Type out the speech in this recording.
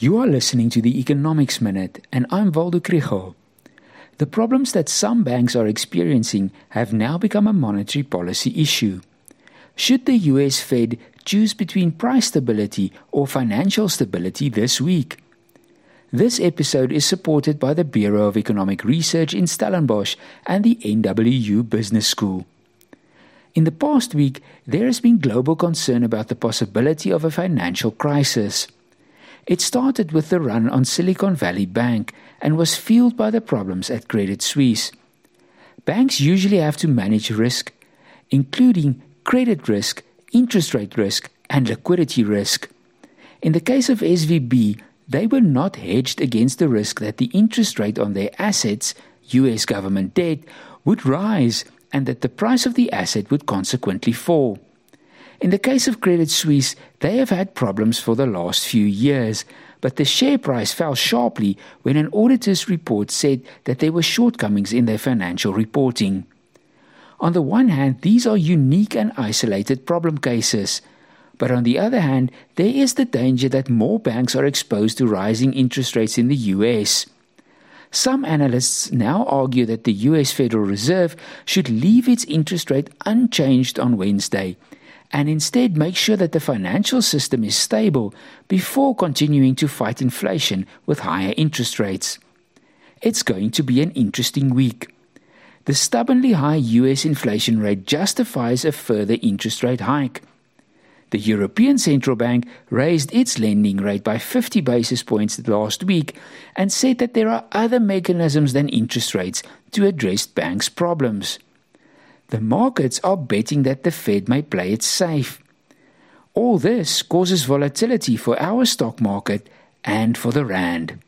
You are listening to the Economics Minute, and I'm Waldo Krugell. The problems that some banks are experiencing have now become a monetary policy issue. Should the US Fed choose between price stability or financial stability this week? This episode is supported by the Bureau of Economic Research in Stellenbosch and the NWU Business School. In the past week, there has been global concern about the possibility of a financial crisis. It started with the run on Silicon Valley Bank and was fueled by the problems at Credit Suisse. Banks usually have to manage risk, including credit risk, interest rate risk, and liquidity risk. In the case of SVB, they were not hedged against the risk that the interest rate on their assets, US government debt, would rise and that the price of the asset would consequently fall. In the case of Credit Suisse, they have had problems for the last few years, but the share price fell sharply when an auditor's report said that there were shortcomings in their financial reporting. On the one hand, these are unique and isolated problem cases. But on the other hand, there is the danger that more banks are exposed to rising interest rates in the US. Some analysts now argue that the US Federal Reserve should leave its interest rate unchanged on Wednesday and instead make sure that the financial system is stable before continuing to fight inflation with higher interest rates. It's going to be an interesting week. The stubbornly high US inflation rate justifies a further interest rate hike. The European Central Bank raised its lending rate by 50 basis points last week and said that there are other mechanisms than interest rates to address banks' problems. The markets are betting that the Fed may play it safe. All this causes volatility for our stock market and for the Rand.